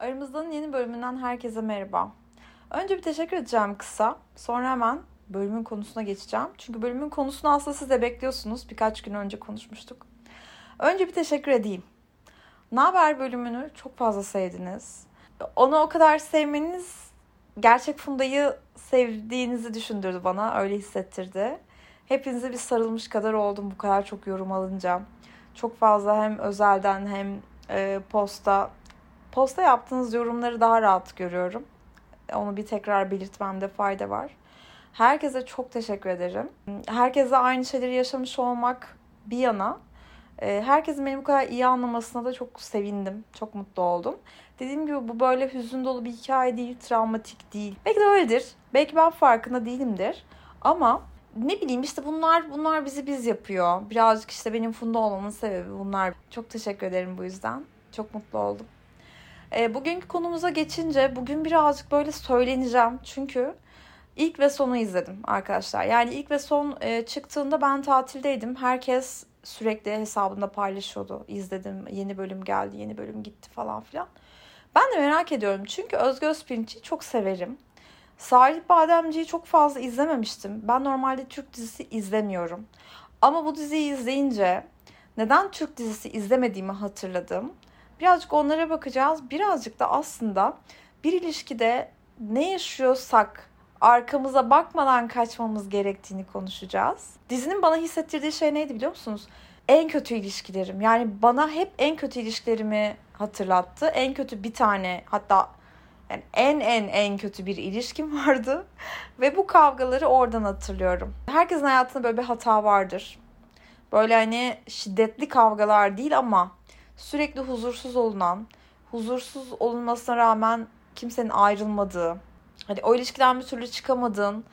Aramızdan yeni bölümünden herkese merhaba. Önce bir teşekkür edeceğim kısa. Sonra hemen bölümün konusuna geçeceğim. Çünkü bölümün konusunu aslında siz de bekliyorsunuz. Birkaç gün önce konuşmuştuk. Önce bir teşekkür edeyim. Ne haber bölümünü çok fazla sevdiniz. Onu o kadar sevmeniz gerçek Funda'yı sevdiğinizi düşündürdü bana. Öyle hissettirdi. Hepinize bir sarılmış kadar oldum bu kadar çok yorum alınca. Çok fazla hem özelden hem e, posta posta yaptığınız yorumları daha rahat görüyorum. Onu bir tekrar belirtmemde fayda var. Herkese çok teşekkür ederim. Herkese aynı şeyleri yaşamış olmak bir yana e, herkesin beni bu kadar iyi anlamasına da çok sevindim. Çok mutlu oldum. Dediğim gibi bu böyle hüzün dolu bir hikaye değil, travmatik değil. Belki de öyledir. Belki ben farkında değilimdir. Ama ne bileyim işte bunlar bunlar bizi biz yapıyor. Birazcık işte benim Funda olmamın sebebi bunlar. Çok teşekkür ederim bu yüzden. Çok mutlu oldum. E, bugünkü konumuza geçince bugün birazcık böyle söyleneceğim. Çünkü ilk ve sonu izledim arkadaşlar. Yani ilk ve son e, çıktığında ben tatildeydim. Herkes sürekli hesabında paylaşıyordu. İzledim, yeni bölüm geldi, yeni bölüm gitti falan filan. Ben de merak ediyorum. Çünkü Özgür Özpirinç'i çok severim. Salih Bademci'yi çok fazla izlememiştim. Ben normalde Türk dizisi izlemiyorum. Ama bu diziyi izleyince neden Türk dizisi izlemediğimi hatırladım. Birazcık onlara bakacağız. Birazcık da aslında bir ilişkide ne yaşıyorsak arkamıza bakmadan kaçmamız gerektiğini konuşacağız. Dizinin bana hissettirdiği şey neydi biliyor musunuz? En kötü ilişkilerim. Yani bana hep en kötü ilişkilerimi hatırlattı. En kötü bir tane hatta yani en en en kötü bir ilişkim vardı. Ve bu kavgaları oradan hatırlıyorum. Herkesin hayatında böyle bir hata vardır. Böyle hani şiddetli kavgalar değil ama sürekli huzursuz olunan, huzursuz olunmasına rağmen kimsenin ayrılmadığı, hani o ilişkiden bir türlü çıkamadığın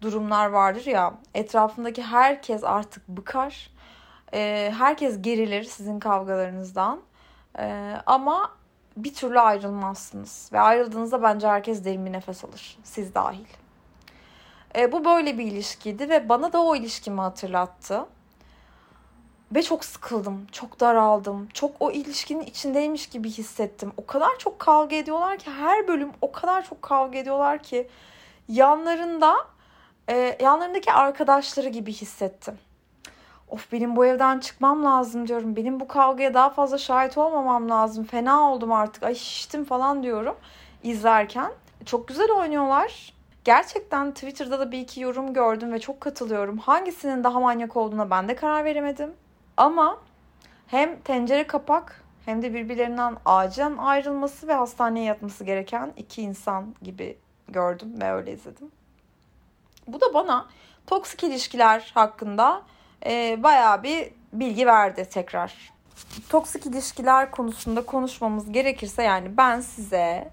durumlar vardır ya. Etrafındaki herkes artık bıkar. Herkes gerilir sizin kavgalarınızdan. Ama bir türlü ayrılmazsınız. Ve ayrıldığınızda bence herkes derin bir nefes alır. Siz dahil. Bu böyle bir ilişkiydi ve bana da o ilişkimi hatırlattı. Ve çok sıkıldım, çok daraldım, çok o ilişkinin içindeymiş gibi hissettim. O kadar çok kavga ediyorlar ki her bölüm o kadar çok kavga ediyorlar ki yanlarında e, yanlarındaki arkadaşları gibi hissettim. Of benim bu evden çıkmam lazım diyorum. Benim bu kavgaya daha fazla şahit olmamam lazım. Fena oldum artık. Ay şiştim falan diyorum izlerken. Çok güzel oynuyorlar. Gerçekten Twitter'da da bir iki yorum gördüm ve çok katılıyorum. Hangisinin daha manyak olduğuna ben de karar veremedim. Ama hem tencere kapak hem de birbirlerinden acilen ayrılması ve hastaneye yatması gereken iki insan gibi gördüm ve öyle izledim. Bu da bana toksik ilişkiler hakkında e, bayağı bir bilgi verdi tekrar. Toksik ilişkiler konusunda konuşmamız gerekirse yani ben size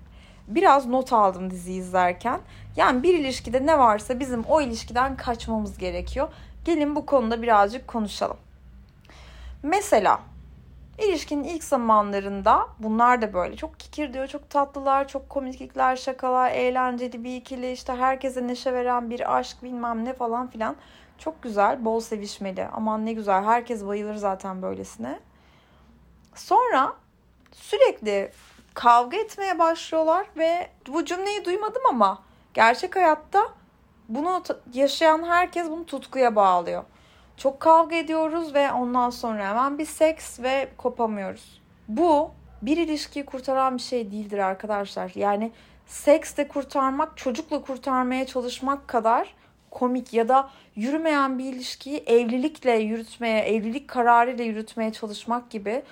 biraz not aldım dizi izlerken. Yani bir ilişkide ne varsa bizim o ilişkiden kaçmamız gerekiyor. Gelin bu konuda birazcık konuşalım. Mesela ilişkinin ilk zamanlarında bunlar da böyle çok kikir diyor, çok tatlılar, çok komiklikler, şakalar, eğlenceli bir ikili, işte herkese neşe veren bir aşk bilmem ne falan filan. Çok güzel, bol sevişmeli. Aman ne güzel, herkes bayılır zaten böylesine. Sonra sürekli kavga etmeye başlıyorlar ve bu cümleyi duymadım ama gerçek hayatta bunu yaşayan herkes bunu tutkuya bağlıyor. Çok kavga ediyoruz ve ondan sonra hemen bir seks ve kopamıyoruz. Bu bir ilişkiyi kurtaran bir şey değildir arkadaşlar. Yani seksle kurtarmak, çocukla kurtarmaya çalışmak kadar komik ya da yürümeyen bir ilişkiyi evlilikle yürütmeye, evlilik kararıyla yürütmeye çalışmak gibi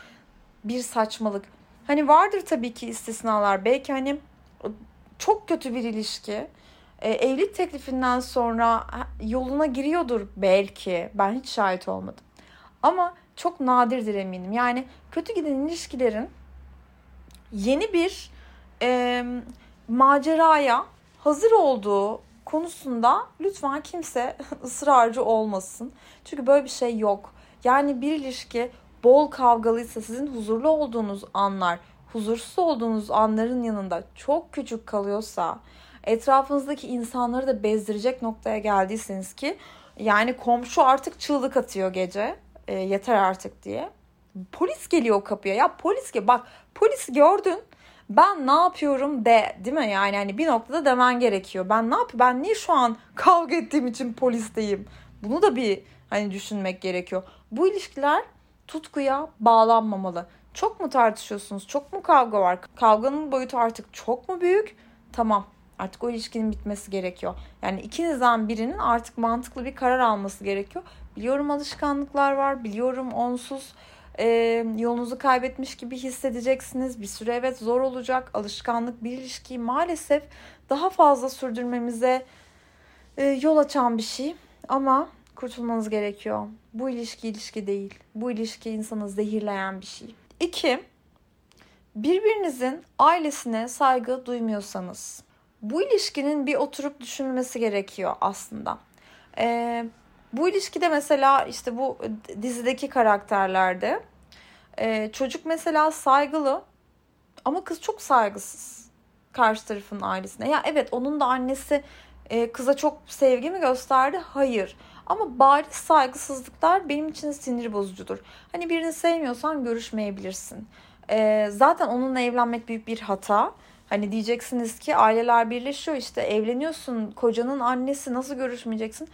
bir saçmalık. Hani vardır tabii ki istisnalar. Belki hani çok kötü bir ilişki e, evlilik teklifinden sonra yoluna giriyordur belki. Ben hiç şahit olmadım. Ama çok nadirdir eminim. Yani kötü giden ilişkilerin yeni bir e, maceraya hazır olduğu konusunda lütfen kimse ısrarcı olmasın. Çünkü böyle bir şey yok. Yani bir ilişki bol kavgalıysa sizin huzurlu olduğunuz anlar, huzursuz olduğunuz anların yanında çok küçük kalıyorsa etrafınızdaki insanları da bezdirecek noktaya geldiyseniz ki yani komşu artık çığlık atıyor gece e, yeter artık diye. Polis geliyor kapıya ya polis ki bak polis gördün Ben ne yapıyorum de değil mi? Yani hani bir noktada demen gerekiyor. Ben ne yapıyorum? Ben niye şu an kavga ettiğim için polisteyim? Bunu da bir hani düşünmek gerekiyor. Bu ilişkiler tutkuya bağlanmamalı. Çok mu tartışıyorsunuz? Çok mu kavga var? Kavganın boyutu artık çok mu büyük? Tamam. Artık o ilişkinin bitmesi gerekiyor. Yani ikinizden birinin artık mantıklı bir karar alması gerekiyor. Biliyorum alışkanlıklar var. Biliyorum onsuz e, yolunuzu kaybetmiş gibi hissedeceksiniz. Bir süre evet zor olacak. Alışkanlık bir ilişkiyi maalesef daha fazla sürdürmemize e, yol açan bir şey. Ama kurtulmanız gerekiyor. Bu ilişki ilişki değil. Bu ilişki insanı zehirleyen bir şey. İki, birbirinizin ailesine saygı duymuyorsanız bu ilişkinin bir oturup düşünülmesi gerekiyor aslında. Ee, bu ilişkide mesela işte bu dizideki karakterlerde e, çocuk mesela saygılı ama kız çok saygısız karşı tarafın ailesine. Ya evet onun da annesi e, kıza çok sevgi mi gösterdi? Hayır. Ama bariz saygısızlıklar benim için sinir bozucudur. Hani birini sevmiyorsan görüşmeyebilirsin. E, zaten onunla evlenmek büyük bir hata. Hani diyeceksiniz ki aileler birleşiyor işte evleniyorsun kocanın annesi nasıl görüşmeyeceksin?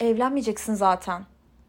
Evlenmeyeceksin zaten.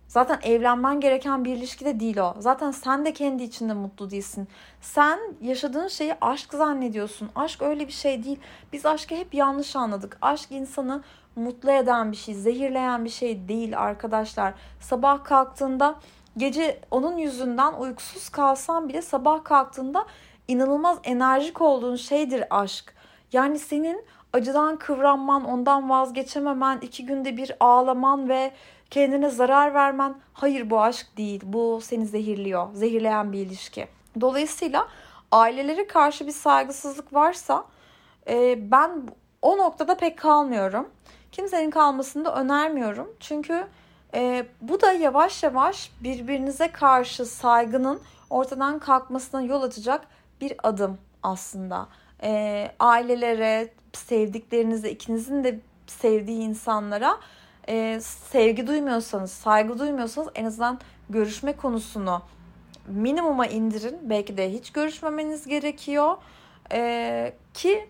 Zaten evlenmen gereken bir ilişki de değil o. Zaten sen de kendi içinde mutlu değilsin. Sen yaşadığın şeyi aşk zannediyorsun. Aşk öyle bir şey değil. Biz aşkı hep yanlış anladık. Aşk insanı mutlu eden bir şey, zehirleyen bir şey değil arkadaşlar. Sabah kalktığında gece onun yüzünden uykusuz kalsan bile sabah kalktığında inanılmaz enerjik olduğun şeydir aşk. Yani senin acıdan kıvranman, ondan vazgeçememen, iki günde bir ağlaman ve kendine zarar vermen hayır bu aşk değil. Bu seni zehirliyor. Zehirleyen bir ilişki. Dolayısıyla ailelere karşı bir saygısızlık varsa e, ben o noktada pek kalmıyorum. Kimsenin kalmasını da önermiyorum. Çünkü e, bu da yavaş yavaş birbirinize karşı saygının ortadan kalkmasına yol açacak bir adım aslında. E, ailelere, sevdiklerinize, ikinizin de sevdiği insanlara e, sevgi duymuyorsanız, saygı duymuyorsanız en azından görüşme konusunu minimuma indirin. Belki de hiç görüşmemeniz gerekiyor. E, ki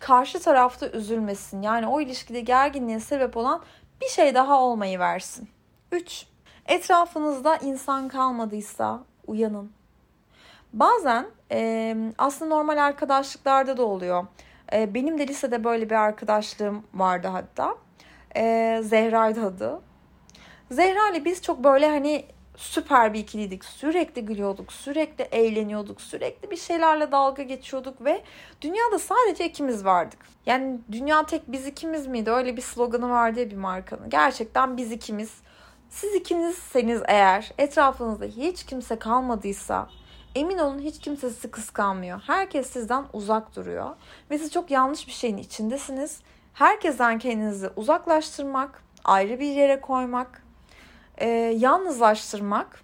karşı tarafta üzülmesin. Yani o ilişkide gerginliğe sebep olan bir şey daha olmayı versin. 3. Etrafınızda insan kalmadıysa uyanın. Bazen e, aslında normal arkadaşlıklarda da oluyor. E, benim de lisede böyle bir arkadaşlığım vardı hatta. E, Zehra'ydı adı. Zehra ile biz çok böyle hani süper bir ikiliydik. Sürekli gülüyorduk, sürekli eğleniyorduk, sürekli bir şeylerle dalga geçiyorduk ve dünyada sadece ikimiz vardık. Yani dünya tek biz ikimiz miydi? Öyle bir sloganı vardı ya bir markanın. Gerçekten biz ikimiz. Siz ikinizseniz eğer etrafınızda hiç kimse kalmadıysa emin olun hiç kimse sizi kıskanmıyor. Herkes sizden uzak duruyor ve siz çok yanlış bir şeyin içindesiniz. Herkesten kendinizi uzaklaştırmak, ayrı bir yere koymak e, yalnızlaştırmak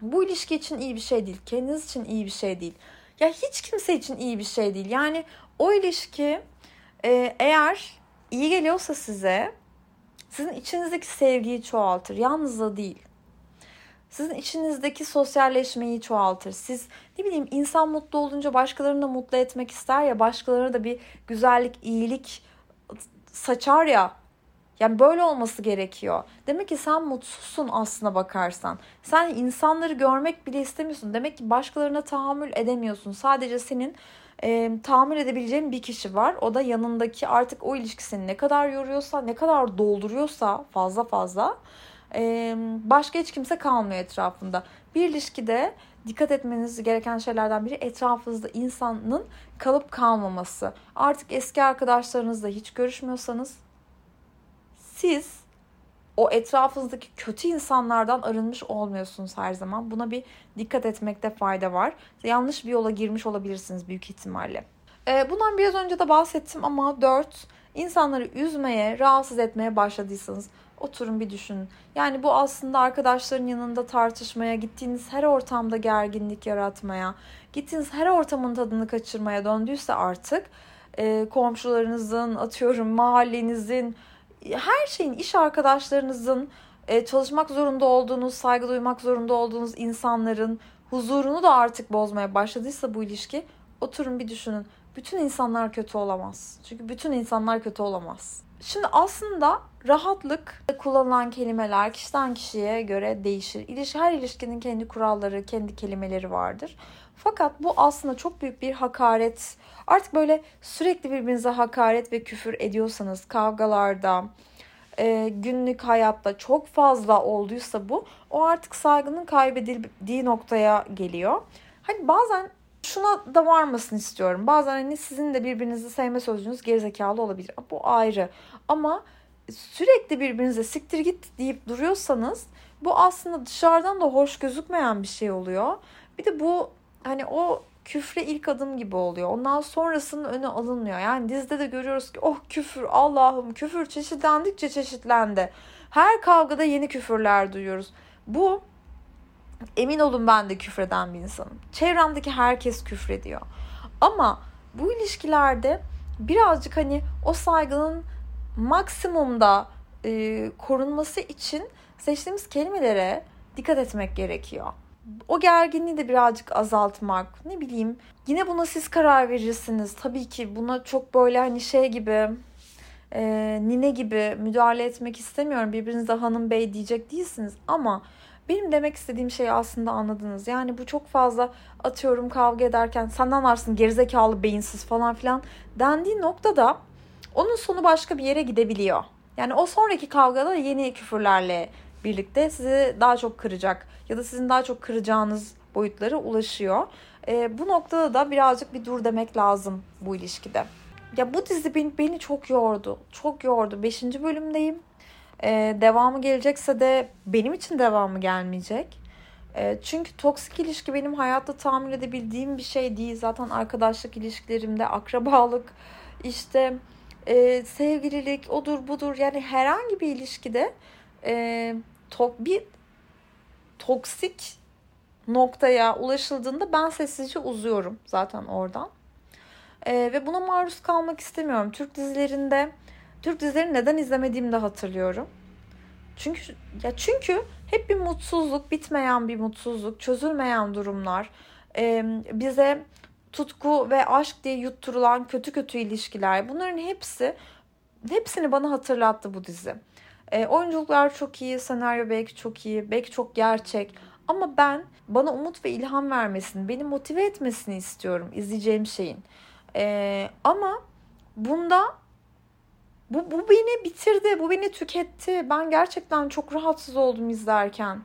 bu ilişki için iyi bir şey değil. Kendiniz için iyi bir şey değil. Ya hiç kimse için iyi bir şey değil. Yani o ilişki e, eğer iyi geliyorsa size sizin içinizdeki sevgiyi çoğaltır. Yalnızlığı değil. Sizin içinizdeki sosyalleşmeyi çoğaltır. Siz ne bileyim insan mutlu olunca başkalarını da mutlu etmek ister ya başkalarına da bir güzellik, iyilik saçar ya yani böyle olması gerekiyor. Demek ki sen mutsuzsun aslına bakarsan. Sen insanları görmek bile istemiyorsun. Demek ki başkalarına tahammül edemiyorsun. Sadece senin e, tahammül edebileceğin bir kişi var. O da yanındaki artık o ilişkisini ne kadar yoruyorsa, ne kadar dolduruyorsa fazla fazla başka hiç kimse kalmıyor etrafında. Bir ilişkide dikkat etmeniz gereken şeylerden biri etrafınızda insanın kalıp kalmaması. Artık eski arkadaşlarınızla hiç görüşmüyorsanız siz o etrafınızdaki kötü insanlardan arınmış olmuyorsunuz her zaman. Buna bir dikkat etmekte fayda var. Yanlış bir yola girmiş olabilirsiniz büyük ihtimalle. Bundan biraz önce de bahsettim ama 4. insanları üzmeye, rahatsız etmeye başladıysanız oturun bir düşünün. Yani bu aslında arkadaşların yanında tartışmaya, gittiğiniz her ortamda gerginlik yaratmaya, gittiğiniz her ortamın tadını kaçırmaya döndüyse artık e, komşularınızın, atıyorum mahallenizin, her şeyin iş arkadaşlarınızın e, çalışmak zorunda olduğunuz, saygı duymak zorunda olduğunuz insanların huzurunu da artık bozmaya başladıysa bu ilişki oturun bir düşünün. Bütün insanlar kötü olamaz. Çünkü bütün insanlar kötü olamaz. Şimdi aslında rahatlık kullanılan kelimeler kişiden kişiye göre değişir. İliş, her ilişkinin kendi kuralları, kendi kelimeleri vardır. Fakat bu aslında çok büyük bir hakaret. Artık böyle sürekli birbirinize hakaret ve küfür ediyorsanız kavgalarda, e, günlük hayatta çok fazla olduysa bu o artık saygının kaybedildiği noktaya geliyor. Hani bazen şuna da varmasın istiyorum. Bazen hani sizin de birbirinizi sevme sözcüğünüz gerizekalı olabilir. Bu ayrı. Ama sürekli birbirinize siktir git deyip duruyorsanız bu aslında dışarıdan da hoş gözükmeyen bir şey oluyor. Bir de bu hani o küfre ilk adım gibi oluyor. Ondan sonrasının önü alınmıyor. Yani dizide de görüyoruz ki oh küfür Allah'ım küfür çeşitlendikçe çeşitlendi. Her kavgada yeni küfürler duyuyoruz. Bu emin olun ben de küfreden bir insanım. Çevremdeki herkes küfrediyor. Ama bu ilişkilerde birazcık hani o saygının maksimumda e, korunması için seçtiğimiz kelimelere dikkat etmek gerekiyor o gerginliği de birazcık azaltmak. Ne bileyim yine buna siz karar verirsiniz. Tabii ki buna çok böyle hani şey gibi e, nine gibi müdahale etmek istemiyorum. Birbirinize hanım bey diyecek değilsiniz ama benim demek istediğim şeyi aslında anladınız. Yani bu çok fazla atıyorum kavga ederken senden varsın gerizekalı beyinsiz falan filan dendiği noktada onun sonu başka bir yere gidebiliyor. Yani o sonraki kavgada yeni küfürlerle birlikte sizi daha çok kıracak ya da sizin daha çok kıracağınız boyutlara ulaşıyor. E, bu noktada da birazcık bir dur demek lazım bu ilişkide. Ya bu dizi beni, beni çok yordu. Çok yordu. Beşinci bölümdeyim. E, devamı gelecekse de benim için devamı gelmeyecek. E, çünkü toksik ilişki benim hayatta tahammül edebildiğim bir şey değil. Zaten arkadaşlık ilişkilerimde, akrabalık, işte e, sevgililik, odur budur. Yani herhangi bir ilişkide e, to bir toksik noktaya ulaşıldığında ben sessizce uzuyorum zaten oradan. E, ve buna maruz kalmak istemiyorum. Türk dizilerinde Türk dizileri neden izlemediğimi de hatırlıyorum. Çünkü ya çünkü hep bir mutsuzluk, bitmeyen bir mutsuzluk, çözülmeyen durumlar, e, bize tutku ve aşk diye yutturulan kötü kötü ilişkiler. Bunların hepsi hepsini bana hatırlattı bu dizi. E, oyunculuklar çok iyi, senaryo belki çok iyi, belki çok gerçek. Ama ben bana umut ve ilham vermesini, beni motive etmesini istiyorum izleyeceğim şeyin. E, ama bunda bu, bu beni bitirdi, bu beni tüketti. Ben gerçekten çok rahatsız oldum izlerken.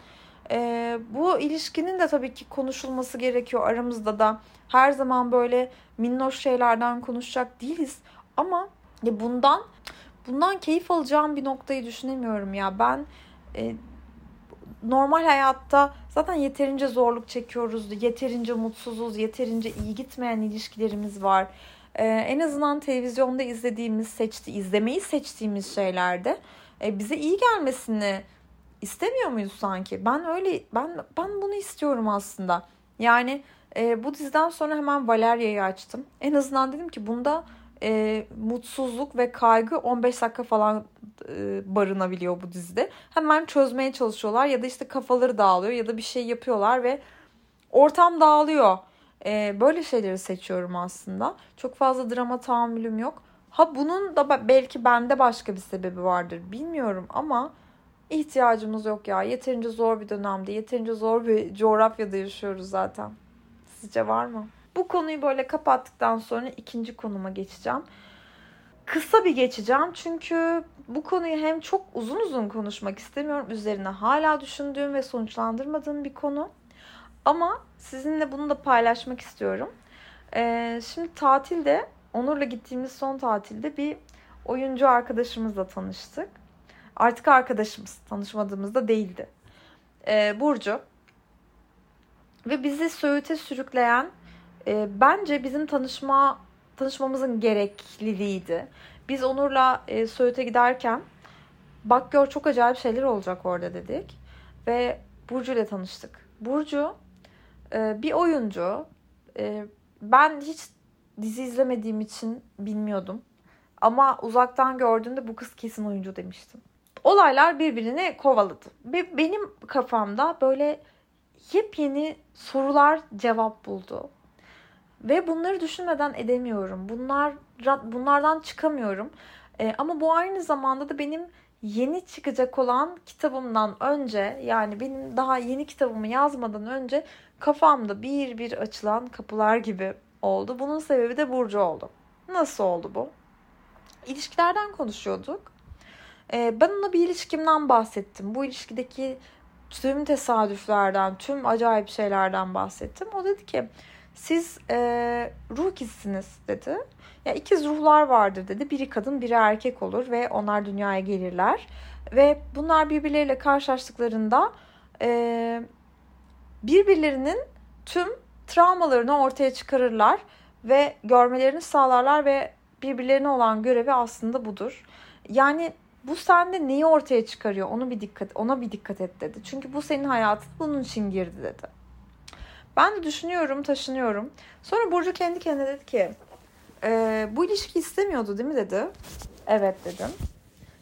E, bu ilişkinin de tabii ki konuşulması gerekiyor aramızda da. Her zaman böyle minnoş şeylerden konuşacak değiliz. Ama ya bundan bundan keyif alacağım bir noktayı düşünemiyorum ya. Ben e, normal hayatta zaten yeterince zorluk çekiyoruz, yeterince mutsuzuz, yeterince iyi gitmeyen ilişkilerimiz var. Ee, en azından televizyonda izlediğimiz, seçti, izlemeyi seçtiğimiz şeylerde e, bize iyi gelmesini istemiyor muyuz sanki? Ben öyle, ben ben bunu istiyorum aslında. Yani e, bu diziden sonra hemen Valeria'yı açtım. En azından dedim ki bunda e, mutsuzluk ve kaygı 15 dakika falan e, barınabiliyor bu dizide. Hemen çözmeye çalışıyorlar ya da işte kafaları dağılıyor ya da bir şey yapıyorlar ve ortam dağılıyor. E, böyle şeyleri seçiyorum aslında. Çok fazla drama tahammülüm yok. Ha bunun da belki bende başka bir sebebi vardır bilmiyorum ama ihtiyacımız yok ya. Yeterince zor bir dönemde, yeterince zor bir coğrafyada yaşıyoruz zaten. Sizce var mı? Bu konuyu böyle kapattıktan sonra ikinci konuma geçeceğim. Kısa bir geçeceğim çünkü bu konuyu hem çok uzun uzun konuşmak istemiyorum. Üzerine hala düşündüğüm ve sonuçlandırmadığım bir konu. Ama sizinle bunu da paylaşmak istiyorum. Ee, şimdi tatilde, Onur'la gittiğimiz son tatilde bir oyuncu arkadaşımızla tanıştık. Artık arkadaşımız, tanışmadığımızda değildi. Ee, Burcu. Ve bizi Söğüt'e sürükleyen e, bence bizim tanışma tanışmamızın gerekliliğiydi. Biz Onur'la e, Söğüt'e giderken bak gör çok acayip şeyler olacak orada dedik. Ve Burcu ile tanıştık. Burcu e, bir oyuncu. E, ben hiç dizi izlemediğim için bilmiyordum. Ama uzaktan gördüğümde bu kız kesin oyuncu demiştim. Olaylar birbirini kovaladı. Ve benim kafamda böyle yepyeni sorular cevap buldu. Ve bunları düşünmeden edemiyorum. Bunlar bunlardan çıkamıyorum. E, ama bu aynı zamanda da benim yeni çıkacak olan kitabımdan önce yani benim daha yeni kitabımı yazmadan önce kafamda bir bir açılan kapılar gibi oldu. Bunun sebebi de Burcu oldu. Nasıl oldu bu? İlişkilerden konuşuyorduk. Ee, ben ona bir ilişkimden bahsettim. Bu ilişkideki tüm tesadüflerden, tüm acayip şeylerden bahsettim. O dedi ki siz e, ruh ikizsiniz dedi. Ya ikiz ruhlar vardır dedi. Biri kadın, biri erkek olur ve onlar dünyaya gelirler. Ve bunlar birbirleriyle karşılaştıklarında e, birbirlerinin tüm travmalarını ortaya çıkarırlar ve görmelerini sağlarlar ve birbirlerine olan görevi aslında budur. Yani bu sende neyi ortaya çıkarıyor? Onu bir dikkat, ona bir dikkat et dedi. Çünkü bu senin hayatın bunun için girdi dedi. Ben de düşünüyorum, taşınıyorum. Sonra Burcu kendi kendine dedi ki, e, bu ilişki istemiyordu değil mi dedi. Evet dedim.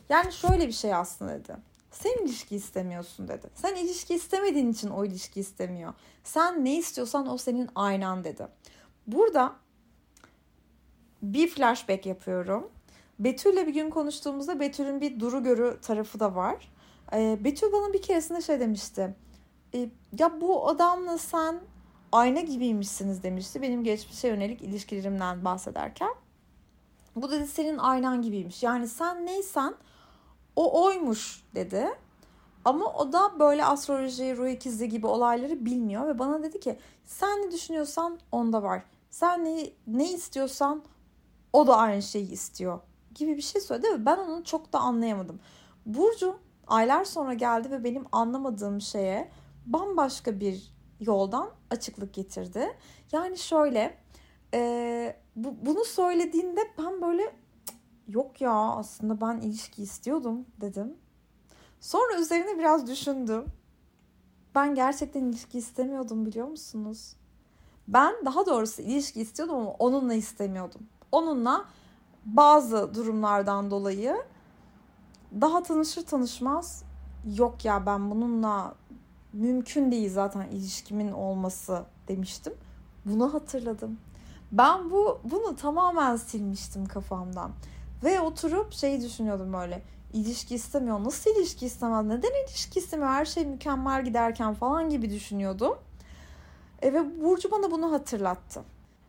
Yani şöyle bir şey aslında dedi. Sen ilişki istemiyorsun dedi. Sen ilişki istemediğin için o ilişki istemiyor. Sen ne istiyorsan o senin aynan dedi. Burada bir flashback yapıyorum. Betül'le bir gün konuştuğumuzda Betül'ün bir duru görü tarafı da var. Ee, Betül bana bir keresinde şey demişti. E, ya bu adamla sen ayna gibiymişsiniz demişti. Benim geçmişe yönelik ilişkilerimden bahsederken. Bu dedi senin aynan gibiymiş. Yani sen neysen o oymuş dedi. Ama o da böyle astroloji, ruh ikizliği gibi olayları bilmiyor ve bana dedi ki sen ne düşünüyorsan onda var. Sen ne, ne istiyorsan o da aynı şeyi istiyor gibi bir şey söyledi ve ben onu çok da anlayamadım. Burcu aylar sonra geldi ve benim anlamadığım şeye bambaşka bir yoldan açıklık getirdi. Yani şöyle e, bu, bunu söylediğinde ben böyle yok ya aslında ben ilişki istiyordum dedim. Sonra üzerine biraz düşündüm. Ben gerçekten ilişki istemiyordum biliyor musunuz? Ben daha doğrusu ilişki istiyordum ama onunla istemiyordum. Onunla bazı durumlardan dolayı daha tanışır tanışmaz yok ya ben bununla mümkün değil zaten ilişkimin olması demiştim. Bunu hatırladım. Ben bu bunu tamamen silmiştim kafamdan. Ve oturup şeyi düşünüyordum böyle. İlişki istemiyor. Nasıl ilişki istemez? Neden ilişki istemiyor? Her şey mükemmel giderken falan gibi düşünüyordum. E ve Burcu bana bunu hatırlattı.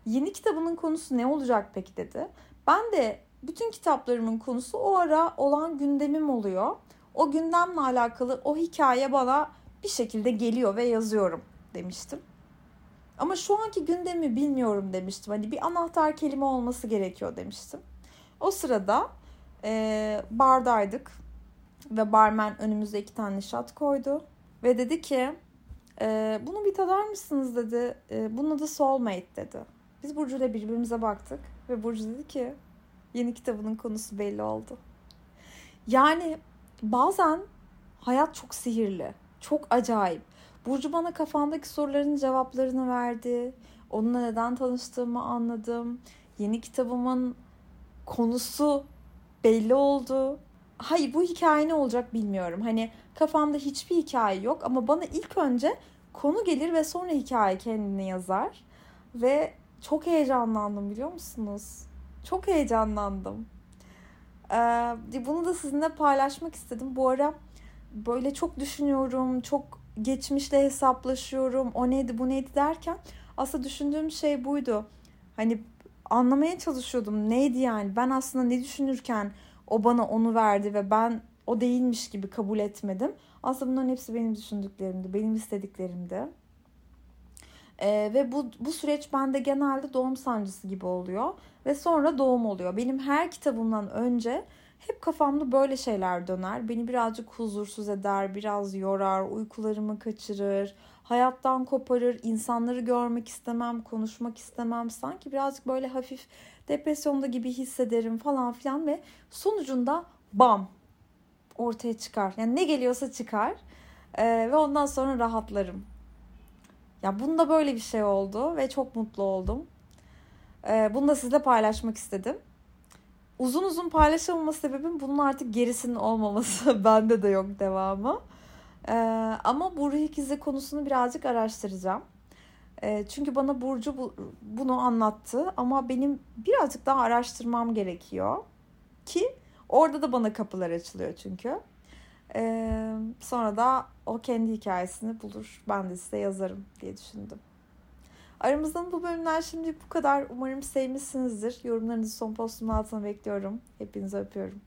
Yeni kitabının konusu ne olacak peki dedi. Ben de bütün kitaplarımın konusu o ara olan gündemim oluyor. O gündemle alakalı o hikaye bana bir şekilde geliyor ve yazıyorum demiştim. Ama şu anki gündemi bilmiyorum demiştim. Hani bir anahtar kelime olması gerekiyor demiştim. O sırada e, bardaydık ve barmen önümüze iki tane şat koydu. Ve dedi ki e, bunu bir tadar mısınız dedi. E, bunun adı Soulmate dedi. Biz Burcu ile birbirimize baktık ve Burcu dedi ki yeni kitabının konusu belli oldu. Yani bazen hayat çok sihirli, çok acayip. Burcu bana kafamdaki soruların cevaplarını verdi. Onunla neden tanıştığımı anladım. Yeni kitabımın konusu belli oldu. Hayır bu hikaye ne olacak bilmiyorum. Hani kafamda hiçbir hikaye yok ama bana ilk önce konu gelir ve sonra hikaye kendini yazar. Ve çok heyecanlandım biliyor musunuz? Çok heyecanlandım. Ee, bunu da sizinle paylaşmak istedim. Bu ara böyle çok düşünüyorum, çok geçmişle hesaplaşıyorum. O neydi, bu neydi derken aslında düşündüğüm şey buydu. Hani anlamaya çalışıyordum. Neydi yani? Ben aslında ne düşünürken o bana onu verdi ve ben o değilmiş gibi kabul etmedim. Aslında bunların hepsi benim düşündüklerimdi, benim istediklerimdi. Ee, ve bu, bu süreç bende genelde doğum sancısı gibi oluyor. Ve sonra doğum oluyor. Benim her kitabımdan önce hep kafamda böyle şeyler döner. Beni birazcık huzursuz eder, biraz yorar, uykularımı kaçırır, hayattan koparır, insanları görmek istemem, konuşmak istemem. Sanki birazcık böyle hafif depresyonda gibi hissederim falan filan ve sonucunda bam ortaya çıkar. Yani ne geliyorsa çıkar ee, ve ondan sonra rahatlarım. Ya bunda böyle bir şey oldu ve çok mutlu oldum. Ee, bunu da sizle paylaşmak istedim. Uzun uzun paylaşamama sebebim bunun artık gerisinin olmaması. Bende de yok devamı. Ee, ama bu ikizi konusunu birazcık araştıracağım. E, çünkü bana Burcu bu, bunu anlattı ama benim birazcık daha araştırmam gerekiyor ki orada da bana kapılar açılıyor çünkü. E, sonra da o kendi hikayesini bulur. Ben de size yazarım diye düşündüm. Aramızdan bu bölümler şimdi bu kadar. Umarım sevmişsinizdir. Yorumlarınızı son postumun altına bekliyorum. Hepinizi öpüyorum.